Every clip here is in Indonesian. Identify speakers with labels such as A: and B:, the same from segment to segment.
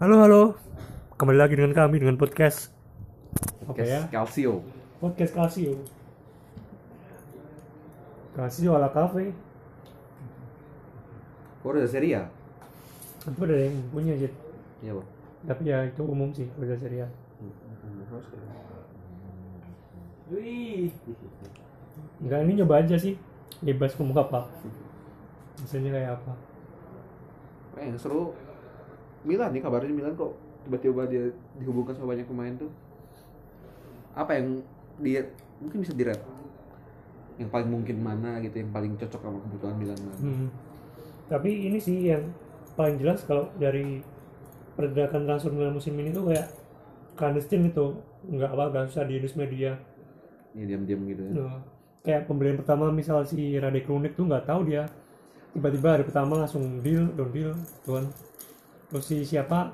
A: Halo halo, kembali lagi dengan kami dengan podcast apa
B: Podcast
A: ya?
B: Calcio.
A: Podcast Casio. Casio ala cafe.
B: Kok udah seri ya?
A: Itu ada yang punya aja.
B: Iya, Bang.
A: Tapi ya itu umum sih udah serial.
C: Wih,
A: Enggak ini nyoba aja sih. Bebas ngomong apa. Misalnya kayak apa?
B: Eh, yang seru Milan nih kabarnya Milan kok tiba-tiba dia dihubungkan sama banyak pemain tuh. Apa yang dia mungkin bisa direp? Yang paling mungkin mana gitu, yang paling cocok sama kebutuhan Milan mana?
A: Hmm. Tapi ini sih yang paling jelas kalau dari pergerakan transfer Milan musim ini tuh kayak clandestine itu nggak apa nggak susah di news media.
B: Ya diam-diam gitu ya.
A: Nah, kayak pembelian pertama misal si Radek Lunik tuh nggak tahu dia tiba-tiba hari pertama langsung deal don deal tuan terus si siapa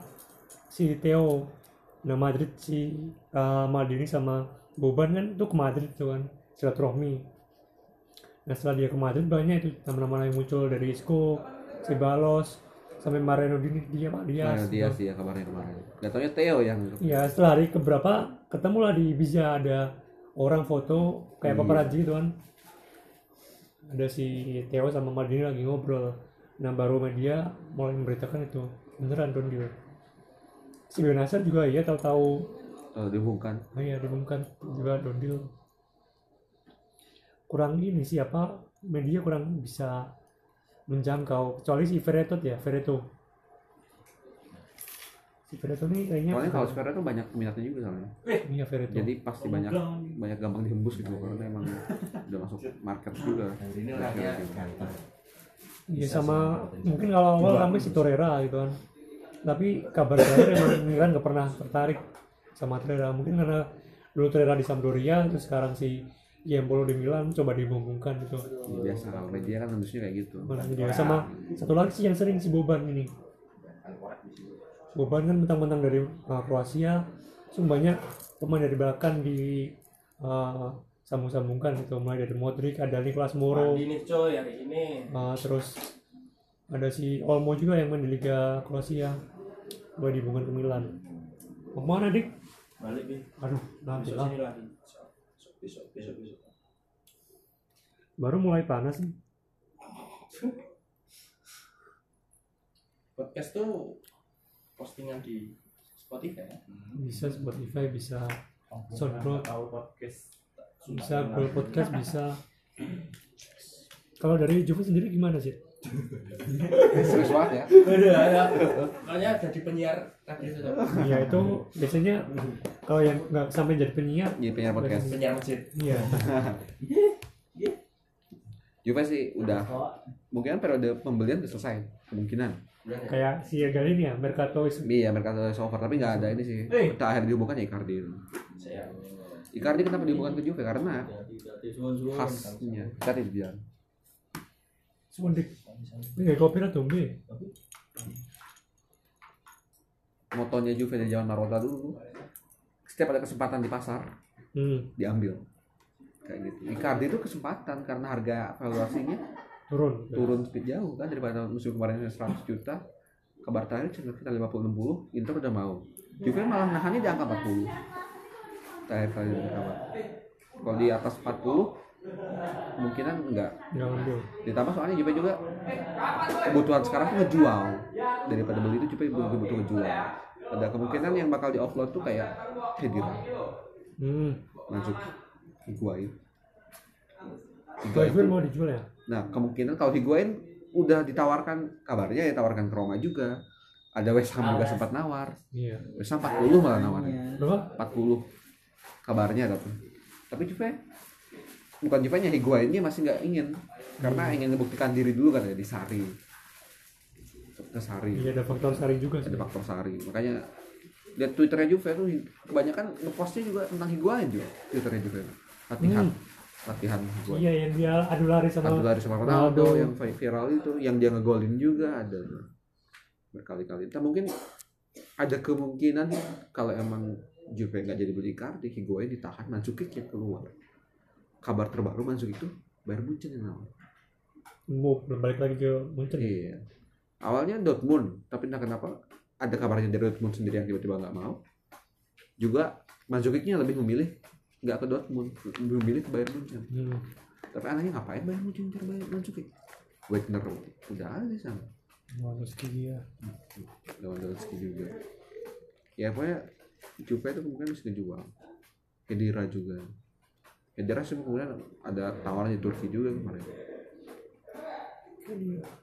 A: si Theo nah Madrid si uh, Maldini sama Boban kan tuh ke Madrid tuh kan silaturahmi nah setelah dia ke Madrid banyak itu nama-nama yang muncul dari Isco Ceballos sampai Mariano Dini dia Pak Dias
B: Nah, dia sih ya kabarnya kemarin. Taunya Theo yang
A: Ya setelah hari keberapa ketemu lah di Biza ada orang foto kayak
B: Iya.
A: paparazzi gitu kan. Ada si Theo sama Mardini lagi ngobrol. Nah baru media mulai memberitakan itu beneran Don Deal. Si Benasar juga iya tahu-tahu
B: uh, dihubungkan.
A: oh iya diumumkan juga Don Deal. Kurang ini siapa media kurang bisa menjangkau kecuali si Veretout ya Veretout. Si Veretout ini kayaknya
B: Soalnya kalau sekarang tuh banyak minatnya juga soalnya.
A: iya Veretout.
B: Jadi pasti banyak banyak gampang dihembus gitu karena emang udah masuk market juga.
C: ini orangnya ganteng.
A: Iya sama mungkin kalau awal kami si Torreira gitu kan. Tapi kabar terakhir emang Milan nggak pernah tertarik sama Torreira. Mungkin karena dulu Torreira di Sampdoria terus sekarang si Iembolo di Milan coba dibungkungkan gitu.
B: Ya, biasa kalau media kan harusnya kayak gitu.
A: Makanya dia sama satu lagi sih yang sering si Boban ini. Boban kan mentang-mentang dari uh, Kroasia, so banyak pemain dari belakang di uh, sambung-sambungkan gitu mulai dari Modric ada Nicolas Moro
C: Mandi nih coy hari ini.
A: Uh, terus ada si Olmo juga yang main di Liga Kroasia boleh dihubungkan ke Milan mau ke mana dik?
C: Balik nih.
A: aduh nanti
C: Besok
A: lah.
C: Besok, besok, besok, besok.
A: baru mulai panas nih
C: Podcast tuh postingan di Spotify ya.
A: bisa Spotify bisa Soundcloud
C: Tahu podcast.
A: Bisa Google Podcast bisa kalau dari Juve sendiri gimana sih?
B: Serius banget ya.
C: Ada. Makanya jadi penyiar radio itu.
A: Iya itu biasanya kalau yang nggak sampai jadi penyiar
B: Jadi penyiar podcast.
C: Penyiar masjid.
A: iya
B: Juve sih udah mungkin periode pembelian udah selesai kemungkinan.
C: Ya?
A: kayak si kali ini ya Mercato is
B: Iya mereka is over tapi nggak ada ini sih.
C: Eh.
B: Terakhir dihubungkan ya Icardi.
C: Saya.
B: Icardi kenapa dihubungkan ke Juve karena
C: suwun-suwun.
B: khasnya Icardi bilang.
A: Sundik nggak kopi lah tuh Be.
B: Motonya Juve dari zaman Marotta dulu. Setiap ada kesempatan di pasar
A: hmm,
B: diambil. Kayak gitu. Icardi itu kesempatan karena harga valuasinya
A: turun
B: turun sedikit jauh kan daripada musim kemarin yang 100 juta kabar terakhir kita 50 60 Inter udah mau Juve malah nahannya di angka 40 terakhir kali kabar kalau di atas 40 kemungkinan enggak.
A: Nggak ngambil
B: ditambah soalnya Juve juga kebutuhan sekarang tuh ngejual. Daripada beli itu Juve butuh butuh ngejual. Ada kemungkinan yang bakal di offload tuh kayak Khedira
A: hmm.
B: masuk Higuain.
A: Higuain mau dijual ya?
B: Nah, kemungkinan kalau Higuain udah ditawarkan kabarnya ya tawarkan ke Roma juga. Ada West Ham juga sempat nawar.
A: iya.
B: West Ham 40 malah nawarnya.
A: berapa?
B: 40 kabarnya tapi. Tapi Juve bukan Juve nya Higuainnya masih nggak ingin karena ingin membuktikan diri dulu kan ya di Sari. Ke Sari.
A: iya ada faktor sari juga sih
B: Ada faktor Sari. Makanya lihat Twitternya Juve tuh kebanyakan ngepostnya juga tentang Higuain juga Twitternya Juve. Latihan. Latihan Higuain.
A: iya yang dia adu lari sama
B: Adu lari sama Ronaldo yang vi- viral itu, yang dia ngegolin juga ada berkali-kali. Entah mungkin ada kemungkinan kalau emang Juve nggak jadi beli Icardi, Higuain ditahan, Mandzukic yang keluar. Kabar terbaru Mandzukic itu Bayern Munchen yang nawar.
A: mau berbalik lagi ke Munchen
B: Iya. Awalnya Dortmund, tapi entah kenapa ada kabarnya dari Dortmund sendiri yang tiba-tiba nggak mau juga Manzukicnya lebih memilih nggak ke Dortmund lebih memilih ke Bayern Munchen
A: Hmm.
B: tapi anaknya ngapain Bayern Munchen cari Bayern Wagner udah ada di sana
A: Lewandowski dia.
B: Lewandowski juga ya pokoknya Juve itu kemungkinan bisa dijual Kedira juga. Kedira sih kemudian ada tawaran di Turki juga kemarin.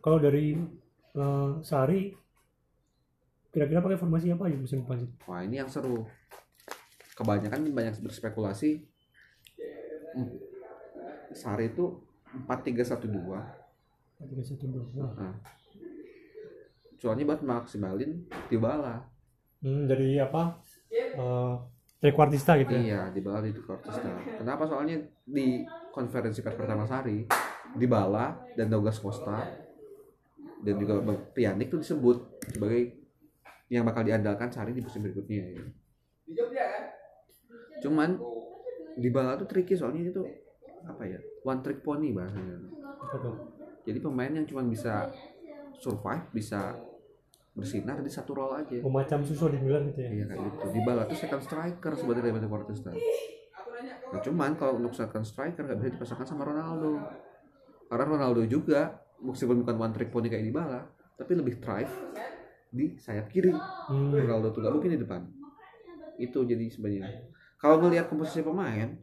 A: Kalau dari eh, Sari kira-kira pakai formasi apa aja musim depan
B: wah ini yang seru. Kebanyakan banyak berspekulasi. Hmm, Sari itu 4312
A: Tiga satu dua. Wah.
B: nah, soalnya buat maksimalin Dybala.
A: Hmm, jadi apa? Eh, trequartista gitu ya.
B: Iya, di bala di Cortista. Kenapa? Soalnya di konferensi pers pertama Sari, di Bala dan Douglas Costa dan juga Bang Pianik tuh disebut sebagai yang bakal diandalkan Sari di musim berikutnya. Ya. Cuman di Bala tuh tricky soalnya itu apa ya? One trick pony bahasanya.
A: Apa tuh?
B: Jadi pemain yang cuma bisa survive, bisa bersinar di satu role aja.
A: Oh, macam Suso di Milan gitu ya.
B: Iya kayak gitu. Di Bala tuh second striker sebenarnya daripada Cortista. Nah, cuman kalau untuk second striker nggak bisa dipasangkan sama Ronaldo. Karena Ronaldo juga meskipun bukan one trick pony kayak di Bala, tapi lebih thrive di sayap kiri.
A: Hmm.
B: Ronaldo tuh nggak mungkin di depan. Itu jadi sebenarnya. Kalau ngelihat komposisi pemain,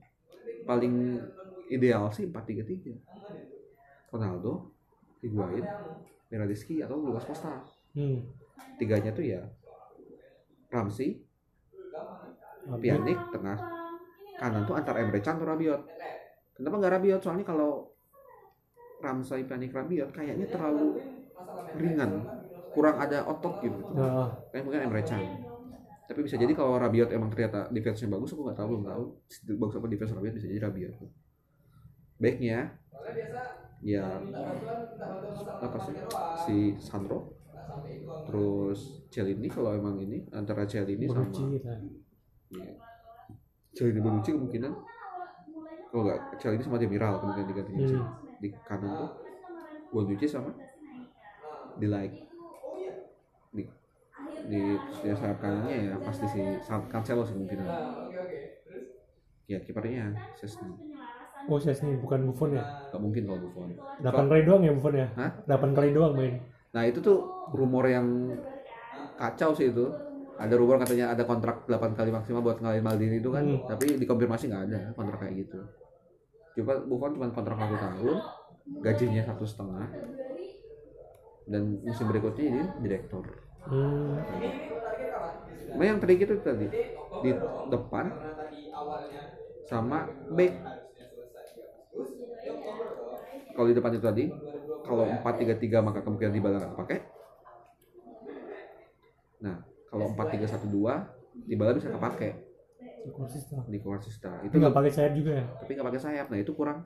B: paling ideal sih 4-3-3. Ronaldo, Higuain, Bernardeschi atau Lucas Costa.
A: Hmm.
B: Tiganya tuh ya Ramsey. Pjanic tengah. Kanan tuh antar Emre Can atau Rabiot. Kenapa nggak Rabiot? Soalnya kalau Ramsey Pjanic Rabiot kayaknya terlalu ringan. Kurang ada otot gitu.
A: Nah,
B: kayak mungkin Emre Can. Tapi bisa jadi kalau Rabiot emang ternyata defense-nya bagus aku nggak tahu belum tahu bagus apa defense Rabiot bisa jadi Rabiot. Backnya ya apa sih si Sandro terus Celini kalau emang ini antara Celini sama
A: Bonucci gitu. ya.
B: Iya. Celini Bonucci kemungkinan kalau nggak Celini sama Demiral kemungkinan diganti
A: Hmm.
B: di kanan tuh Bonucci sama di like di di di sayap kanannya ya pasti si Cancelo sih kemungkinan ya kipernya Sesni
A: Oh, saya sini bukan Buffon ya.
B: nggak mungkin kalau Buffon
A: 8 kali doang ya Buffon ya?
B: Hah?
A: 8 kali doang main.
B: Nah itu tuh rumor yang kacau sih itu ada rumor katanya ada kontrak 8 kali maksimal buat ngalahin Maldini itu kan
A: Hmm.
B: tapi dikonfirmasi nggak ada kontrak kayak gitu coba Buffon cuma kontrak satu tahun gajinya satu setengah dan musim berikutnya ini direktur
A: Hmm.
B: Nah yang tadi itu tadi di depan sama back. Kalau di depan itu tadi, kalau 4-3-3 maka kemungkinan di nggak pakai. Nah, kalau 4-3-1-2 di bisa kepake
A: Konsisten.
B: di Corsista.
A: Itu
B: Itu
A: nggak pakai sayap juga ya?
B: tapi nggak pakai sayap. Nah itu kurang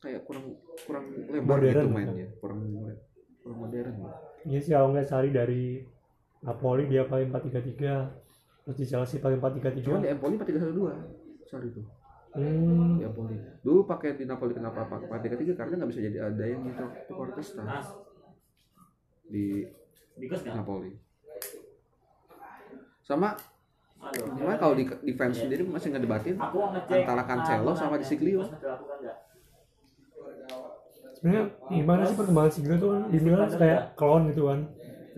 B: kayak kurang kurang lebar
A: Modern.
B: gitu mainnya, kurang kurang modern.
A: Iya sih kalau nggak Sari dari Napoli dia pakai 4-3-3 terus di Chelsea pakai
B: Cuman di
A: 4-3-3
B: Empoli 4-3-1-2. Sorry tuh.
A: Hmm.
B: Napoli. Dulu pakai di Napoli kenapa pakai tiga tiga karena nggak bisa jadi ada yang gitu Cortesta
C: Mas,
B: di? Napoli. Sama gimana kalau di defense sendiri masih ngedebatin antara Cancelo sama Di Siglio.
C: Bikos dilakukan nggak?
A: sebenarnya gimana sih perkembangan Siglo tuh kan di Milan kayak klon gitu kan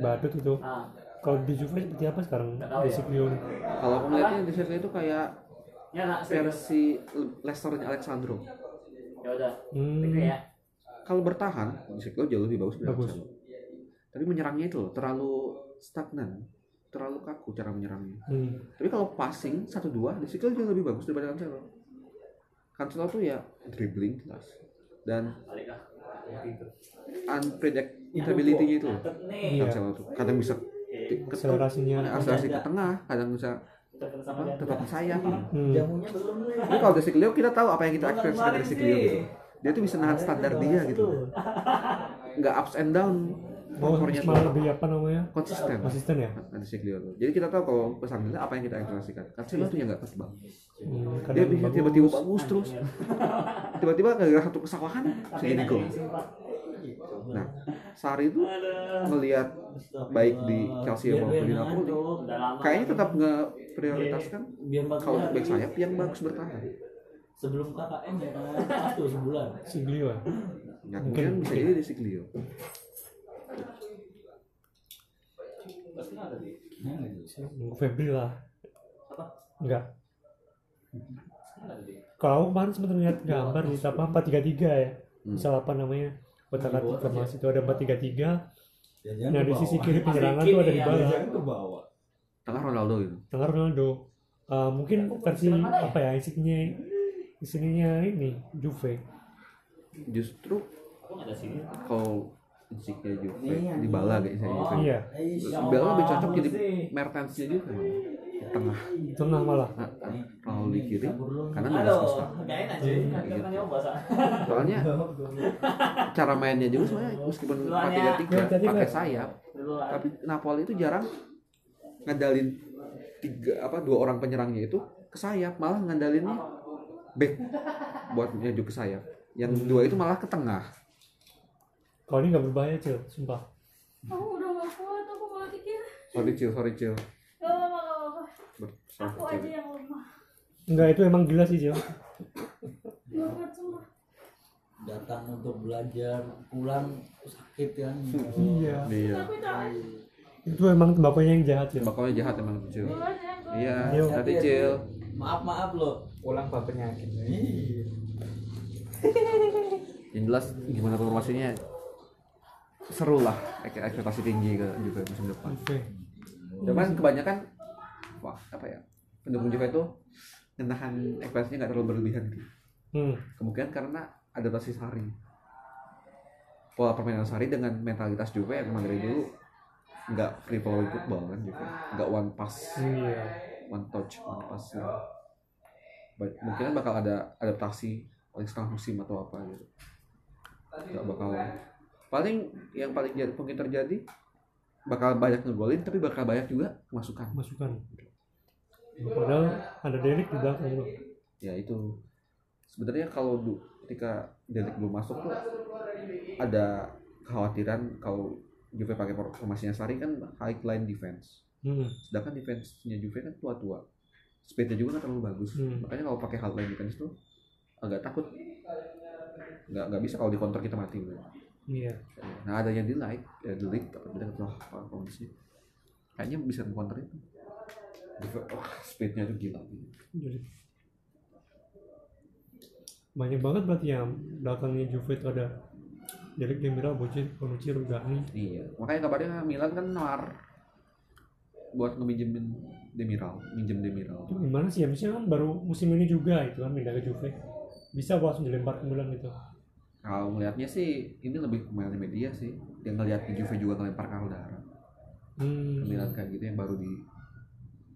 A: badut gitu
C: Ah,
A: kalau di Juve seperti apa sekarang
C: tahu
A: di
C: ya.
A: Siglio
B: Kalau aku melihatnya Di Siglio itu kayak
C: ya serius.
B: versi Leicesternya Alexandro.
C: Ya udah.
A: hmm.
C: Ya.
B: Kalau bertahan Di Siglio jauh lebih bagus dari
A: Bagus.
B: Alexandro. Tapi menyerangnya itu loh terlalu stagnan, terlalu kaku cara menyerangnya.
A: Hmm.
B: Tapi kalau passing satu dua di situ jauh lebih bagus daripada Cancelo. Cancelo tuh ya dribbling jelas dan.
C: Gitu.
B: unpredictability-nya itu. Cancelo tuh kadang bisa ke
A: akselerasinya
B: akselerasi ke tengah, kadang bisa
C: sama
B: tetap sayap.
A: hmm.
C: Jamunya belum nih.
B: Kalau dari kita tahu apa yang kita expect dari Siglio
C: sih.
B: gitu. Dia tuh bisa nahan standar dia gitu. Nggak ups and down.
A: oh
B: Performanya tuh
A: malah lebih apa namanya
B: konsisten.
A: konsisten ya
B: Ada Siglio tuh. Jadi kita tahu kalau pesan dia apa yang kita ekspektasikan. Cancelo tuh yang nggak ketebak.
A: hmm.
B: Dia bisa tiba-tiba bagus terus. Tiba-tiba gara-gara satu kesalahan segini gol. Nah, Sari itu ngelihat baik di Chelsea maupun di Napoli, kayaknya tetap nggak prioritaskan
D: biar empat
B: kalau untuk
D: hari.
B: back sayap yang bagus bertahan.
D: sebelum KKN ya kan tuh sebulan
A: si Glio ya.
B: Ya,
A: Mungkin.
B: mungkin bisa jadi di Siglio.
C: Pasti ada di.
A: Nunggu Febri lah.
C: Apa?
A: Enggak. Kalau kemarin sempat lihat gambar di apa 433 ya.
B: Hmm.
A: Misal apa namanya? Kotak
D: Di bawah
A: informasi itu ada 433.
D: Jajan
A: Nah,
D: ke
A: di sisi kiri penyerangan tuh ada di bawah.
B: Tengah Ronaldo itu.
A: Tengah Ronaldo. Eh, mungkin versi apa ya isinya isinya ini Juve.
B: Justru
C: Aku nggak ada sini.
B: kalau Insigne Juve di bala kayaknya Juve.
A: Iya,
B: Bella lebih cocok jadi Mertensnya juga tengah.
A: tengah malah.
B: Nah, Ronaldo di kiri, karena nggak ada
C: nggak kita nyoba sa.
B: Soalnya cara mainnya juga sebenarnya meskipun
C: Luarnya.
B: 4-3-3
A: Tadi
B: pakai sayap, tapi Napoli itu jarang ngandalin tiga apa dua orang penyerangnya itu ke sayap, malah ngandalinnya back buat menuju ke sayap. Yang dua itu malah ke tengah.
A: Kalau ini nggak berbahaya cil, sumpah.
E: Aku udah gak kuat, aku mau pikir.
B: Sorry chill, sorry chill.
E: Gak apa-apa, gak apa-apa.
B: Ber-
E: Aku aja yang lemah.
A: Enggak itu emang gila sih cil.
E: Semua.
D: datang untuk belajar pulang sakit kan
A: Iya.
B: Iya.
A: Itu emang tembakaunya yang jahat cil.
B: Bakalnya jahat emang
E: ya, gua-
B: Iya,
A: Yuk.
B: hati chill.
D: maaf maaf loh
F: Pulang bawa penyakit.
B: Yang jelas gimana formasinya seru lah ek- ekspektasi tinggi ke juga musim depan.
A: Juve.
B: Cuman kebanyakan wah apa ya pendukung Juve itu menahan ekspektasinya nggak terlalu berlebihan gitu.
A: Hmm.
B: Kemungkinan karena adaptasi Sari. Pola permainan Sari dengan mentalitas Juve yang memang dari dulu nggak free flowing football kan Juve, nggak one pass,
A: Iya.
B: one touch, one pass. ya. Ba- Mungkin bakal ada adaptasi paling setengah musim atau apa gitu. Nggak bakal paling yang paling jadi mungkin terjadi bakal banyak ngegolin tapi bakal banyak juga kemasukan.
A: Masukan. Padahal ada Derek di belakang loh.
B: ya itu sebenarnya kalau du, ketika Delik belum masuk tuh ada kekhawatiran kalau Juve pakai formasinya Sari kan high line defense
A: Hmm.
B: sedangkan defense-nya Juve kan tua-tua speednya juga nggak terlalu bagus
A: Hmm.
B: makanya kalau pakai high line defense tuh agak takut nggak nggak bisa kalau di counter kita mati gitu.
A: Iya.
B: nah ada yang di light ya di league tapi kita nggak tahu kondisi kayaknya bisa counter itu wah speednya tuh gila
A: Jadi banyak banget berarti yang belakangnya Juve itu ada Derek Demiral, Bonucci, Bonucci, Rugani.
B: Iya, makanya kabarnya Milan kan nawar buat ngeminjemin Demiral, minjem Demiral.
A: Itu gimana sih ya? Misalnya kan baru musim ini juga itu kan pindah ke Juve. Bisa kok langsung dilempar ke Milan gitu.
B: Kalau ngelihatnya sih ini lebih pemain media sih. Yang ngelihat Juve juga ngelempar Caldara.
A: Hmm.
B: Ke Milan kayak gitu yang baru di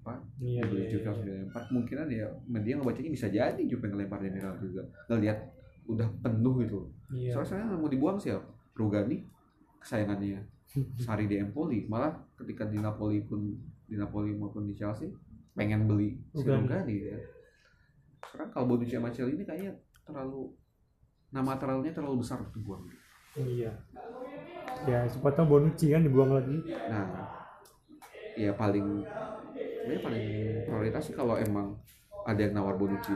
B: apa?
A: Iya,
B: dibeli
A: iya,
B: Juve
A: iya.
B: langsung dilempar. Kemungkinan ya media ngebacanya bisa jadi Juve ngelempar Demiral juga. Ngelihat udah penuh gitu.
A: Iya.
B: Soalnya saya nggak mau dibuang sih ya. Rugani kesayangannya Sari di Empoli. Malah ketika di Napoli pun di Napoli maupun di Chelsea pengen beli si
A: Rugani.
B: Ya. Sekarang kalau Bonucci sama Chelsea ini kayaknya terlalu nama terlalunya terlalu besar untuk dibuang.
A: Iya. Ya, siapa tahu Bonucci kan dibuang lagi.
B: Nah, ya paling sebenarnya paling prioritas sih kalau emang ada yang nawar Bonucci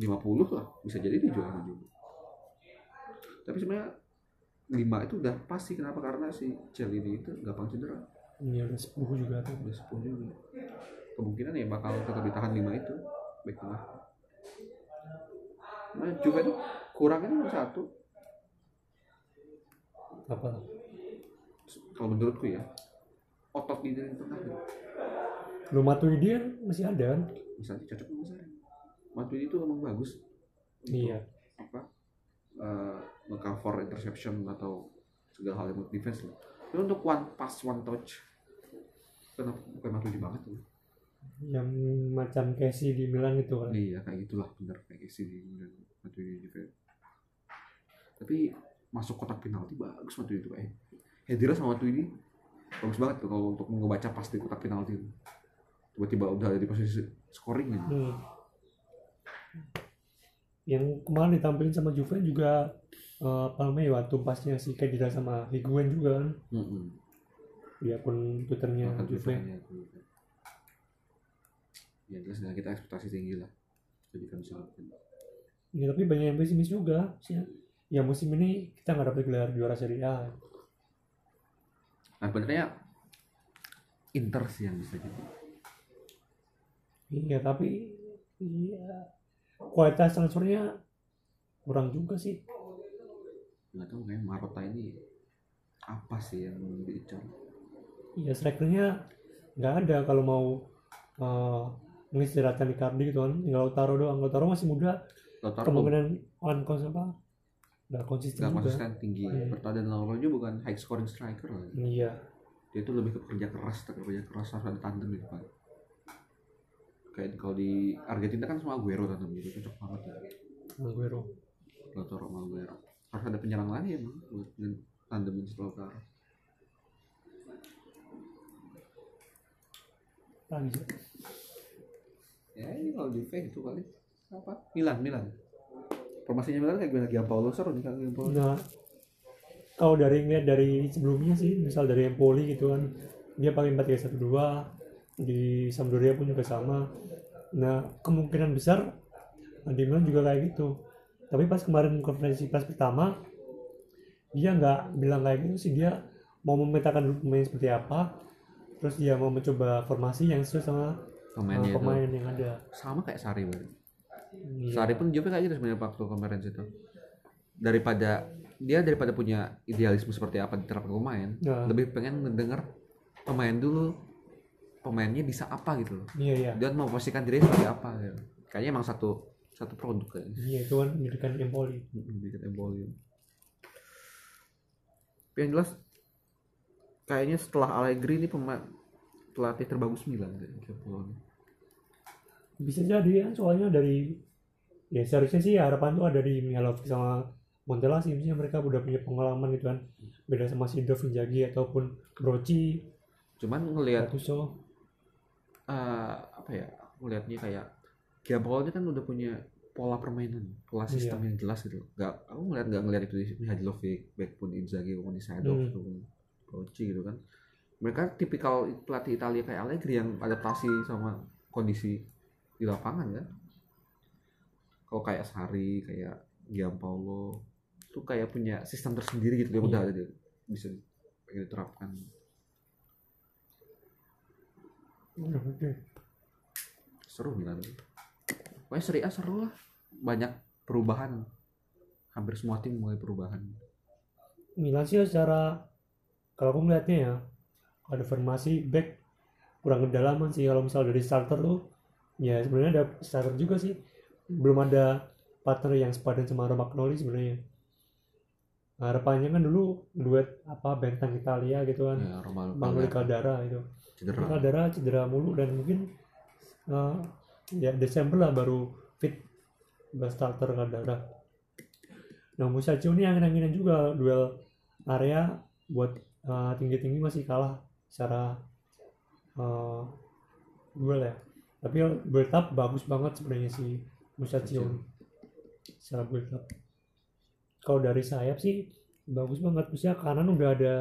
B: 50 lah bisa jadi dijual sama juga. Tapi sebenarnya 5 itu udah pasti kenapa karena si Celini itu gampang cedera
A: Iya, udah 10 juga tuh.
B: udah 10 juga kemungkinan ya bakal tetap ditahan 5 itu back tengah nah Juve itu kurangnya cuma satu
A: Apa?
B: kalau menurutku ya otot di tengah.
A: Lu Matuidi kan masih ada kan?
B: misalnya cocok sama saya. Matuidi itu emang bagus.
A: Iya.
B: apa? Eh cover interception atau segala hal yang defense lah. Tapi untuk one pass one touch kenapa bukan Matuidi banget tuh?
A: Yang macam Casey di Milan itu kan.
B: iya kayak gitulah bener. Kayak isi di dan Matuidi juga tapi masuk kotak penalti bagus Matuidi itu eh Hedira sama Matuidi bagus banget tuh kalau untuk ngebaca pas di kotak penalti itu tiba-tiba udah ada di posisi scoring ya
A: Hmm. yang kemarin ditampilin sama Juve juga eh, apa namanya waktu pasnya si Kedira sama Higuain juga kan?
B: Mm-mm.
A: di akun twitternya
B: Makan
A: Juve.
B: Twitternya ya jelas nggak kita ekspektasi tinggi lah. Jadi kan depan.
A: ya, tapi banyak yang pesimis juga sih. Ya musim ini kita nggak dapat gelar juara Serie A.
B: Nah sebenarnya Inter sih yang bisa jadi
A: iya tapi iya. Kualitas transfernya kurang juga sih.
B: Nggak tahu kayak Marota ini apa sih yang diincar
A: Iya strikernya nggak ada kalau mau uh, mengistirahatkan Icardi gitu kan. Tinggal Lautaro doang. Lautaro masih muda.
B: Lautaro
A: kemungkinan on kons apa? Nggak konsisten
B: nggak
A: juga.
B: konsisten tinggi.
A: Iya.
B: pertahanan Lautaro juga bukan high scoring striker lah.
A: Iya.
B: Dia itu lebih ke kerja keras kerja keras harus ada tandem gitu kan kayak kalau di Argentina kan sama Aguero tandem gitu cocok banget ya.
A: Aguero.
B: Lautaro Aguero. Harus ada penyerang lagi emang buat tandemin Lautaro
A: lagi
B: ya ini kalau Juve itu kali apa? Milan Milan. Formasinya Milan kayak gue lagi Paulo seru nih kan Paulo
A: nah kalau dari ngeliat dari sebelumnya sih misal dari Empoli gitu kan dia pakai 4 3 1 2 di Sampdoria pun juga sama. Nah kemungkinan besar di Milan juga kayak gitu. Tapi pas kemarin konferensi pers pertama dia nggak bilang kayak gitu sih. Dia mau memetakan dulu pemain seperti apa. Terus dia mau mencoba formasi yang sesuai sama uh,
B: pemainnya itu.
A: pemain yang ada.
B: Sama kayak Sari berarti
A: Iya.
B: Sari pun Juve kayak gitu sebenarnya waktu kemarin itu. Daripada dia daripada punya idealisme seperti apa diterapkan pemain
A: Nah.
B: lebih pengen mendengar pemain dulu pemainnya bisa apa gitu loh.
A: Iya iya.
B: Dia mau posisikan diri seperti apa gitu. kayaknya emang satu satu produk kayaknya.
A: Iya itu kan pendidikan Empoli.
B: Mm-mm, dikit emboli tapi yang jelas kayaknya setelah Allegri ini pemain pelatih terbagus Milan Pioli.
A: bisa jadi ya soalnya dari ya seharusnya sih harapan tuh ada di Mihalovic sama Montella sih. Misalnya mereka udah punya pengalaman gitu kan. Beda sama Sidorf Inzaghi ataupun Brochi
B: cuman ngelihat
A: Gattuso
B: eh, apa ya ngelihatnya kayak Giampoli kan udah punya pola permainan pola sistem yang jelas gitu. Nggak aku ngeliat nggak ngeliat itu di Mihajlovic baik pun Inzaghi maupun di Seedorf
A: Hmm.
B: ataupun Rocci gitu kan. Mereka tipikal pelatih Italia kayak Allegri yang adaptasi sama kondisi di lapangan kan. Kalau kayak Sari kayak Giampaolo itu kayak punya sistem tersendiri gitu dia udah ada bisa pengen
A: Oke.
B: seru Milan pokoknya Serie A seru lah. Banyak perubahan. Hampir semua tim mulai perubahan.
A: Milan sih secara kalau aku melihatnya ya ada formasi back kurang kedalaman sih. Kalau misal dari starter tuh ya sebenarnya ada starter juga sih. Belum ada partner yang sepadan sama Romagnoli sebenarnya harapannya kan dulu duet apa bentang Italia gitu kan.
B: Ya. Romelu
A: Manuel
B: Caldara
A: itu.
B: Cedera.
A: Caldara cedera mulu dan mungkin eh, ya Desember lah baru fit buat starter Caldara nah Musacchio ini angin-anginan juga duel area buat eh, tinggi-tinggi masih kalah secara eh, duel ya. Tapi build up bagus banget sebenarnya si Musacchio secara build up kalau dari sayap sih bagus banget. Maksudnya kanan udah ada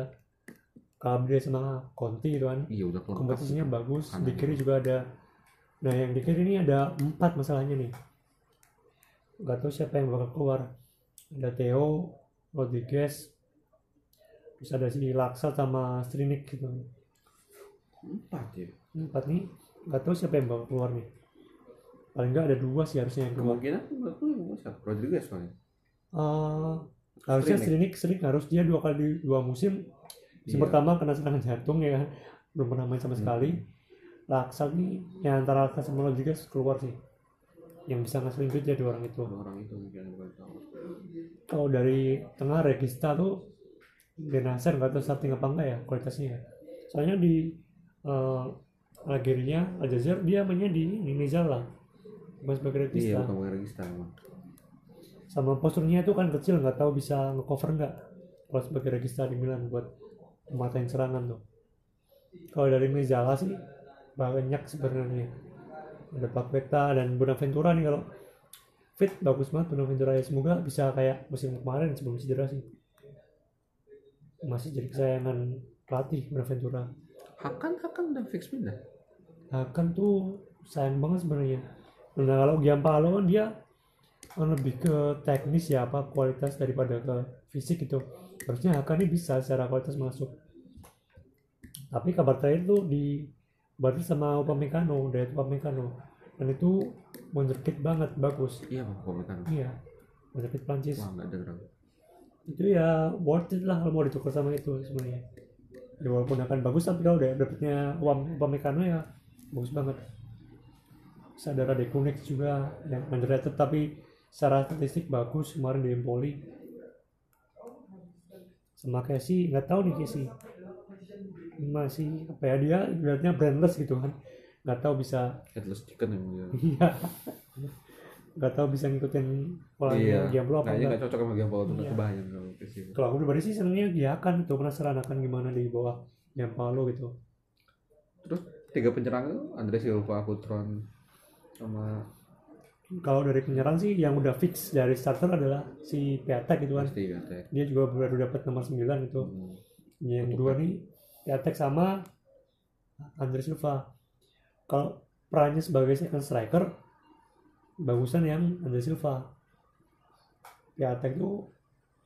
A: Calabria sama Conti gitu kan.
B: Iya udah
A: kompetisinya bagus.
B: Kanan.
A: di kiri juga ada. Nah yang di kiri ini ada empat masalahnya nih. Nggak tahu siapa yang bakal keluar. Ada Theo Rodriguez terus ada si Laksa sama Strinik gitu.
B: Empat ya?
A: Empat nih. Nggak tahu siapa yang bakal keluar nih. Paling nggak ada dua sih harusnya yang keluar.
B: Kemungkinan yang mau siapa. Rodriguez paling
A: Eh, harusnya.
B: Strinik
A: sering harus dia dua kali dua musim. Musim
B: Iya.
A: pertama kena serangan jantung ya kan? Belum pernah main sama sekali. Laksa nih yang antara Laksa sama Rodriguez keluar sih. Yang bisa ngasilin duit jadi orang itu.
B: Dua orang itu mungkin
A: kalau dari tengah Regista tuh Benacer nggak tahu starting apa enggak ya kualitasnya ya. soalnya di uh, Algeria Aljazair dia mainnya di ini Nizala bukan sebagai Regista.
B: Iya bukan bukan regista
A: sama posturnya itu kan kecil nggak tahu bisa ngecover nggak? Kalau sebagai regista di Milan buat mematain serangan tuh. Kalau dari Mezala sih banyak sebenarnya. Ada Pakveta dan Bonaventura nih kalau fit bagus banget Bonaventura ya. Semoga bisa kayak musim kemarin sebelum cedera sih. Masih jadi kesayangan pelatih Bonaventura
B: Hakan Hakan udah fix pindah.
A: Hakan tuh sayang banget sebenarnya. Nah kalau Giampalo kan dia lebih ke teknis ya apa kualitas daripada ke fisik gitu harusnya Hakan ini bisa secara kualitas masuk. Tapi kabar terakhir tuh di baru sama Upamecano dari Upamecano. Dan itu wonderkid banget bagus.
B: Iya Komekan.
A: iya wonderkid Prancis.
B: Wah nggak denger.
A: itu ya worth it lah kalau mau ditukar sama itu sebenarnya. Ya, walaupun akan bagus tapi kalau udah dapetnya Upamecano ya bagus banget. Terus ada Rade Kunik juga yang underrated tapi secara statistik bagus kemarin di Empoli sama Casey nggak tahu nih Casey masih apa ya dia ibaratnya brandless gitu kan nggak tahu bisa
B: Headless chicken yang dia.
A: iya nggak tahu bisa ngikutin polanya
B: Iya.
A: Giampolo apa enggak
B: nggak cocok sama Giampolo tuh nggak
A: Iya.
B: kebayang kalau
A: kalau aku pribadi sih senengnya dia kan tuh penasaran akan gimana di bawah Giampolo gitu
B: Terus tiga penyerang itu Andre Silva, Kutron sama
A: kalau dari penyerang sih yang udah fix dari starter adalah si Piatek gitu kan
B: pasti
A: dia juga baru dapat nomor 9 itu
B: Hmm.
A: yang
B: Untuk
A: dua nih Piatek sama Andre Silva kalau perannya sebagai second striker bagusan yang Andre Silva Piatek tuh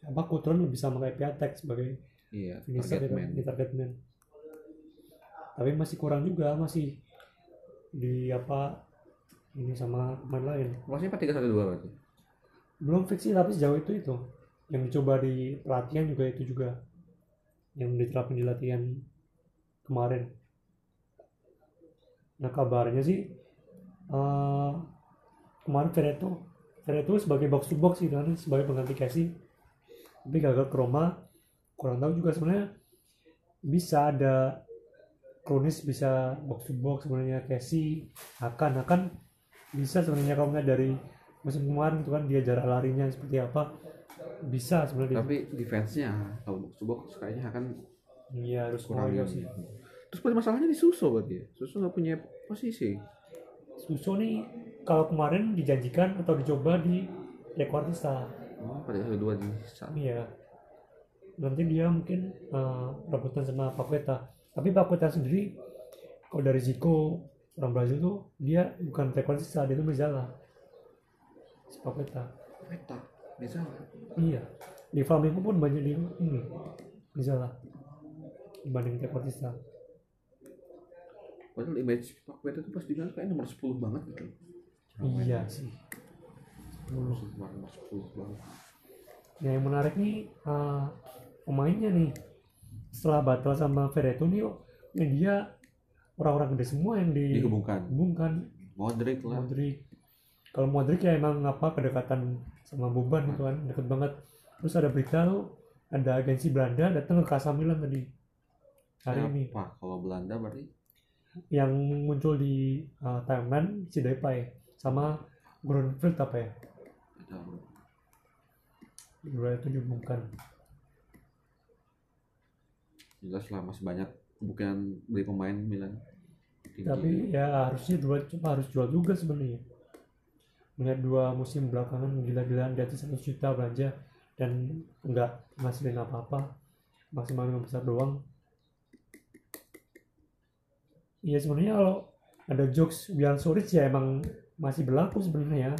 A: apa Kutron lebih sama kayak Piatek sebagai
B: Iya,
A: finisher
B: target
A: gitu,
B: man.
A: di target man. Tapi masih kurang juga, masih di apa ini sama pemain lain.
B: Maksudnya 4-3-1-2 berarti.
A: Belum fix sih, tapi sejauh itu itu yang dicoba di pelatihan juga itu juga yang diterapin di latihan kemarin. Nah kabarnya sih eh, kemarin Vereto Vereto sebagai box to box gitu kan sebagai pengganti Casey tapi gagal ke Roma kurang tahu juga sebenarnya bisa ada kronis bisa box to box sebenarnya Casey akan akan bisa sebenarnya kalau nggak dari musim kemarin itu kan dia jarak larinya seperti apa bisa sebenarnya
B: Tapi defense-nya kalau box to box kayaknya akan
A: iya harus
B: kurang
A: sih
B: Terus berarti masalahnya di Suso berarti? Suso nggak punya posisi.
A: Suso nih kalau kemarin dijanjikan atau dicoba di Jakarta
B: Oh, pada satu dua di saat.
A: Iya. Nanti dia mungkin eh, rebutan sama Paqueta. Tapi Paqueta sendiri kalau dari Zico orang Brazil tuh dia bukan Paqueta, dia itu Mezala. Si Paqueta.
B: Peta, bisa.
A: Iya. Di Flamengo pun banyak di ini Mezala dibanding Paqueta.
B: Padahal image Pak Peta itu pas dibilang kayak nomor 10 banget gitu.
A: Iya sih.
B: Nomor 10 nomor 10 banget.
A: Nah, yang menarik nih eh, pemainnya nih setelah batal sama Vereto nih oh, ini dia orang-orang gede semua yang di
B: Dihubungkan.
A: hubungkan
B: Modric lah.
A: Modric. Kalau Modric ya emang apa kedekatan sama Boban gitu kan deket banget. Terus ada berita tuh ada agensi Belanda datang ke Casa Milan tadi hari ini.
B: Apa? Kalau Belanda berarti?
A: Yang muncul di uh, timeline si Depay. Sama Grunfeld apa ya? Dua itu dihubungkan.
B: Jelas lah masih banyak kemungkinan beli pemain Milan. Tinggi.
A: tapi ya harusnya dua cuma harus jual juga sebenarnya melihat dua musim belakangan gila-gilaan di atas 100 juta belanja dan nggak ngasilin apa-apa maksimal lima besar doang iya sebenarnya kalau ada jokes bilang Soric ya emang masih berlaku sebenarnya ya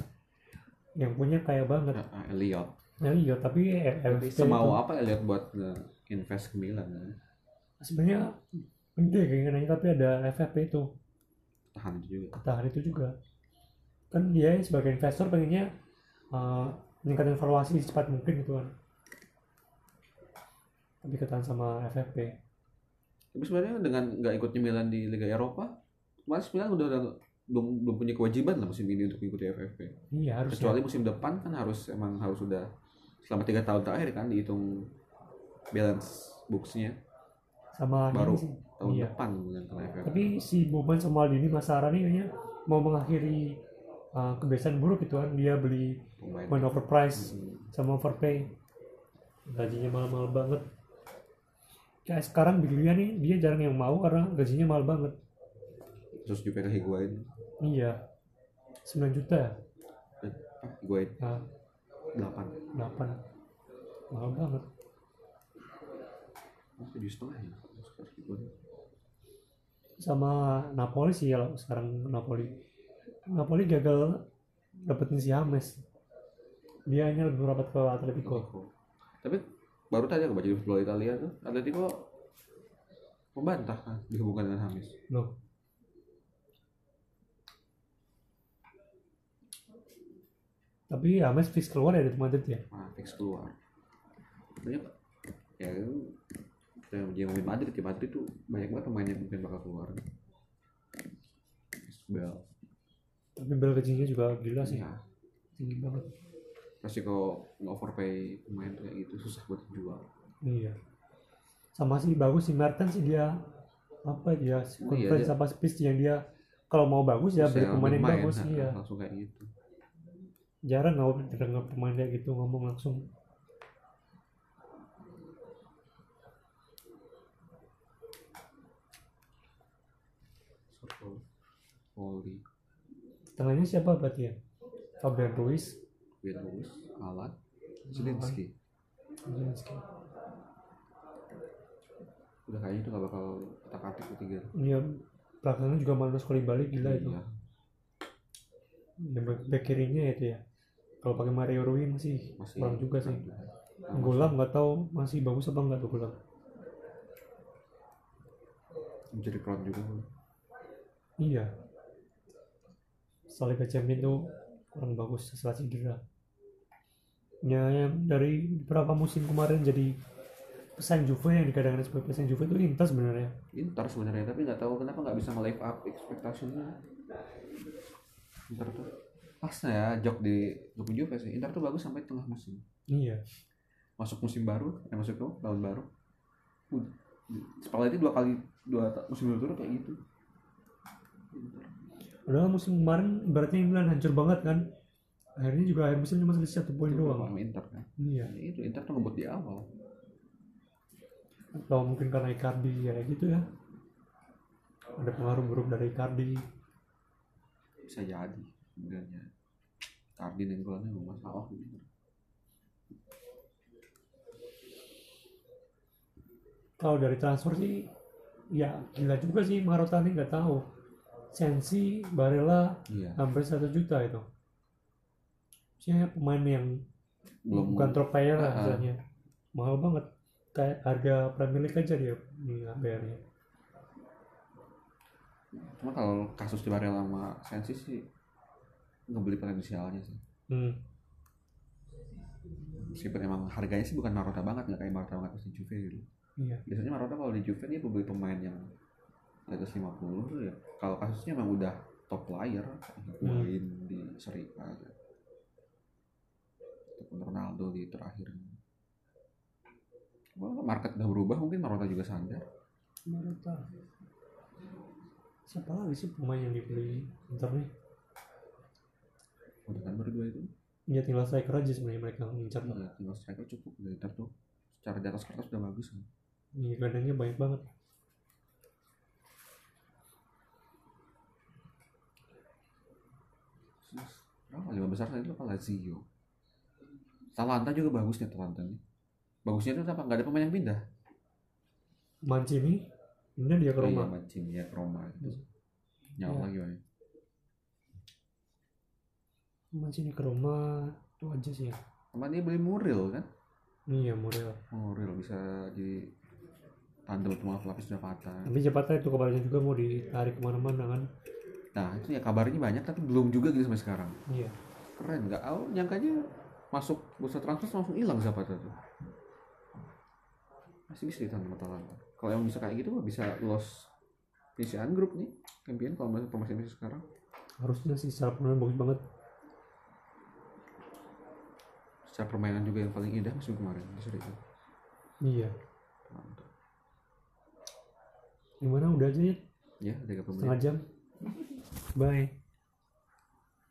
A: yang punya kaya banget
B: Ah, ah, Elliot.
A: ya iya tapi eh,
B: Tapi
A: LFP
B: semau
A: itu
B: apa Elliot buat invest ke Milan kan?
A: Sebenarnya gede kayaknya tapi ada FFP itu.
B: Tahan juga.
A: tahan itu juga. Kan dia sebagai investor pengennya uh, meningkatkan valuasi secepat mungkin gitu kan. Tapi ketahan sama FFP
B: Tapi sebenarnya dengan nggak ikutnya Milan di Liga Eropa, Mas Milan udah, udah belum belum punya kewajiban lah musim ini untuk mengikuti FFP.
A: iya harus
B: Kecuali musim depan kan harus emang harus sudah selama tiga tahun terakhir kan dihitung balance booksnya
A: sama
B: baru
A: ini sih
B: tahun
A: Iya.
B: depan
A: tapi si Boban sama Maldini Masara nih kayaknya mau mengakhiri uh, kebiasaan buruk gitu kan dia beli
B: pemain
A: overprice
B: Hmm.
A: sama overpay gajinya mahal-mahal banget kayak sekarang Biglia nih dia jarang yang mau karena gajinya mahal banget
B: Terus juga ke Higuain.
A: Iya. 9 juta. ya?
B: Higuain
A: nah,
B: 8
A: delapan mahal banget
B: tujuh setengah ya
A: sama Napoli sih kalau sekarang Napoli. Napoli gagal dapetin si James. Dia hanya lebih rapat ke Atletico.
B: Tapi baru tadi aku baca di bola Italia tuh Atletico membantah kan dihubungkan dengan Hamis
A: loh tapi James fix keluar ya dari Madrid ya?
B: Nah, fix keluar. Banyak ya yang dia ngomongin Madrid ya Madrid tuh banyak banget pemain yang mungkin bakal keluar. Bel.
A: Tapi bel gajinya juga gila sih.
B: Ya
A: tinggi banget.
B: Resiko nge-overpay pemain tuh kayak gitu susah buat dijual.
A: Iya. Sama sih bagus sih Mertens sih dia apa dia
B: Oh iya, dia-
A: apa speech yang dia kalau mau bagus ya beli pemain yang bagus iya.
B: langsung kayak gitu.
A: Jarang nggak dengar pemain kayak gitu ngomong langsung
B: Circle Oli
A: tengahnya siapa berarti ya Fabian Ruiz
B: Ben Lewis Alat Zelensky
A: Zelensky.
B: udah kayaknya itu gak bakal kita katik ketiga
A: Iya, belakangnya juga Manuel Koulibaly gila itu.
B: Iya.
A: Yang back, back kirinya itu ya. Kalau pakai Mario Rui masih,
B: masih
A: kurang juga sih.
B: Nah,
A: Golam nggak tahu masih bagus apa nggak tuh Golam.
B: menjadi crown juga
A: Iya. Soalnya Champion itu kurang bagus setelah cedera. Ya, yang dari beberapa musim kemarin jadi pesaing Juve yang dikadang-kadang sebagai pesaing Juve itu Inter sebenarnya.
B: Inter sebenarnya tapi nggak tahu kenapa nggak bisa nge-live up expectationnya Inter tuh pasnya ya jok di di Juve sih Inter tuh bagus sampai tengah musim
A: Iya.
B: masuk musim baru eh masuk tuh tahun baru Spalletti dua kali dua musim berturut kayak gitu
A: Padahal musim kemarin ibaratnya Milan hancur banget kan. Akhirnya juga akhir musim cuma selisih satu poin doang.
B: sama Inter kan?
A: Iya.
B: Ya itu Inter tuh ngebut di awal.
A: Atau mungkin karena Icardi ya gitu ya. Ada pengaruh buruk dari Icardi.
B: Bisa jadi sebenarnya. Cardin yang golnya memang masalah gitu
A: kalau dari transfer sih ya gila juga sih Marotta ini nggak tahu Sensi Barella
B: iya.
A: hampir satu juta itu. Maksudnya pemain yang
B: belum
A: bukan top player lah
B: Ah, ah.
A: misalnya. Mahal banget. Kayak harga Premier League aja dia bayarnya.
B: Cuma kalau kasus di Barella sama Sensi sih ngebeli potensialnya sih.
A: Hmm.
B: meskipun emang harganya sih bukan Marotta banget nggak kayak Marotta banget pas di Juve gitu.
A: Iya.
B: Biasanya Marotta kalau di Juve dia beli pemain yang atas 50 tuh ya kalau kasusnya emang udah top player main di Serie A ataupun Ronaldo di terakhir. Wah, market udah berubah mungkin Marotta juga sadar.
A: Marotta. Siapa lagi sih pemain yang dibeli Inter nih?
B: Udah kan berdua itu.
A: Ya tinggal striker aja sebenarnya mereka mengincar
B: Iya, tinggal striker cukup. Udah Inter tuh secara di atas kertas udah bagus kan.
A: Iya, gelandangnya banyak banget.
B: Terus, berapa lima besar tadi itu apa Lazio Talanta juga bagus nih Talanta nih bagusnya itu apa nggak ada pemain yang pindah
A: Mancini, ini dia ke
B: Oh iya,
A: Roma.
B: Mancini ya ke Roma gitu. Nyawa
A: Iya.
B: lagi Wai.
A: Mancini ke Roma itu aja sih ya.
B: Sama dia beli Muril kan
A: Iya, Muriel.
B: Muril bisa di tandem cuma pelapis udah patah
A: Tapi Zapata itu kabarnya juga mau ditarik ke mana-mana kan.
B: Nah itu ya kabarnya banyak tapi belum juga gitu sampai sekarang
A: Iya.
B: keren nggak oh nyangkanya masuk bursa transfer langsung hilang Zapata tuh masih bisa ditandem sama Atalanta kalau yang bisa kayak gitu mah bisa lolos penyisian grup nih champion kalau masuk promosi masih sekarang
A: Harusnya sih secara pemain bagus banget.
B: secara permainan juga yang paling indah musim kemarin di A
A: Iya. Gimana udah aja ya?
B: ya tiga pemain
A: Setengah jam. Bye.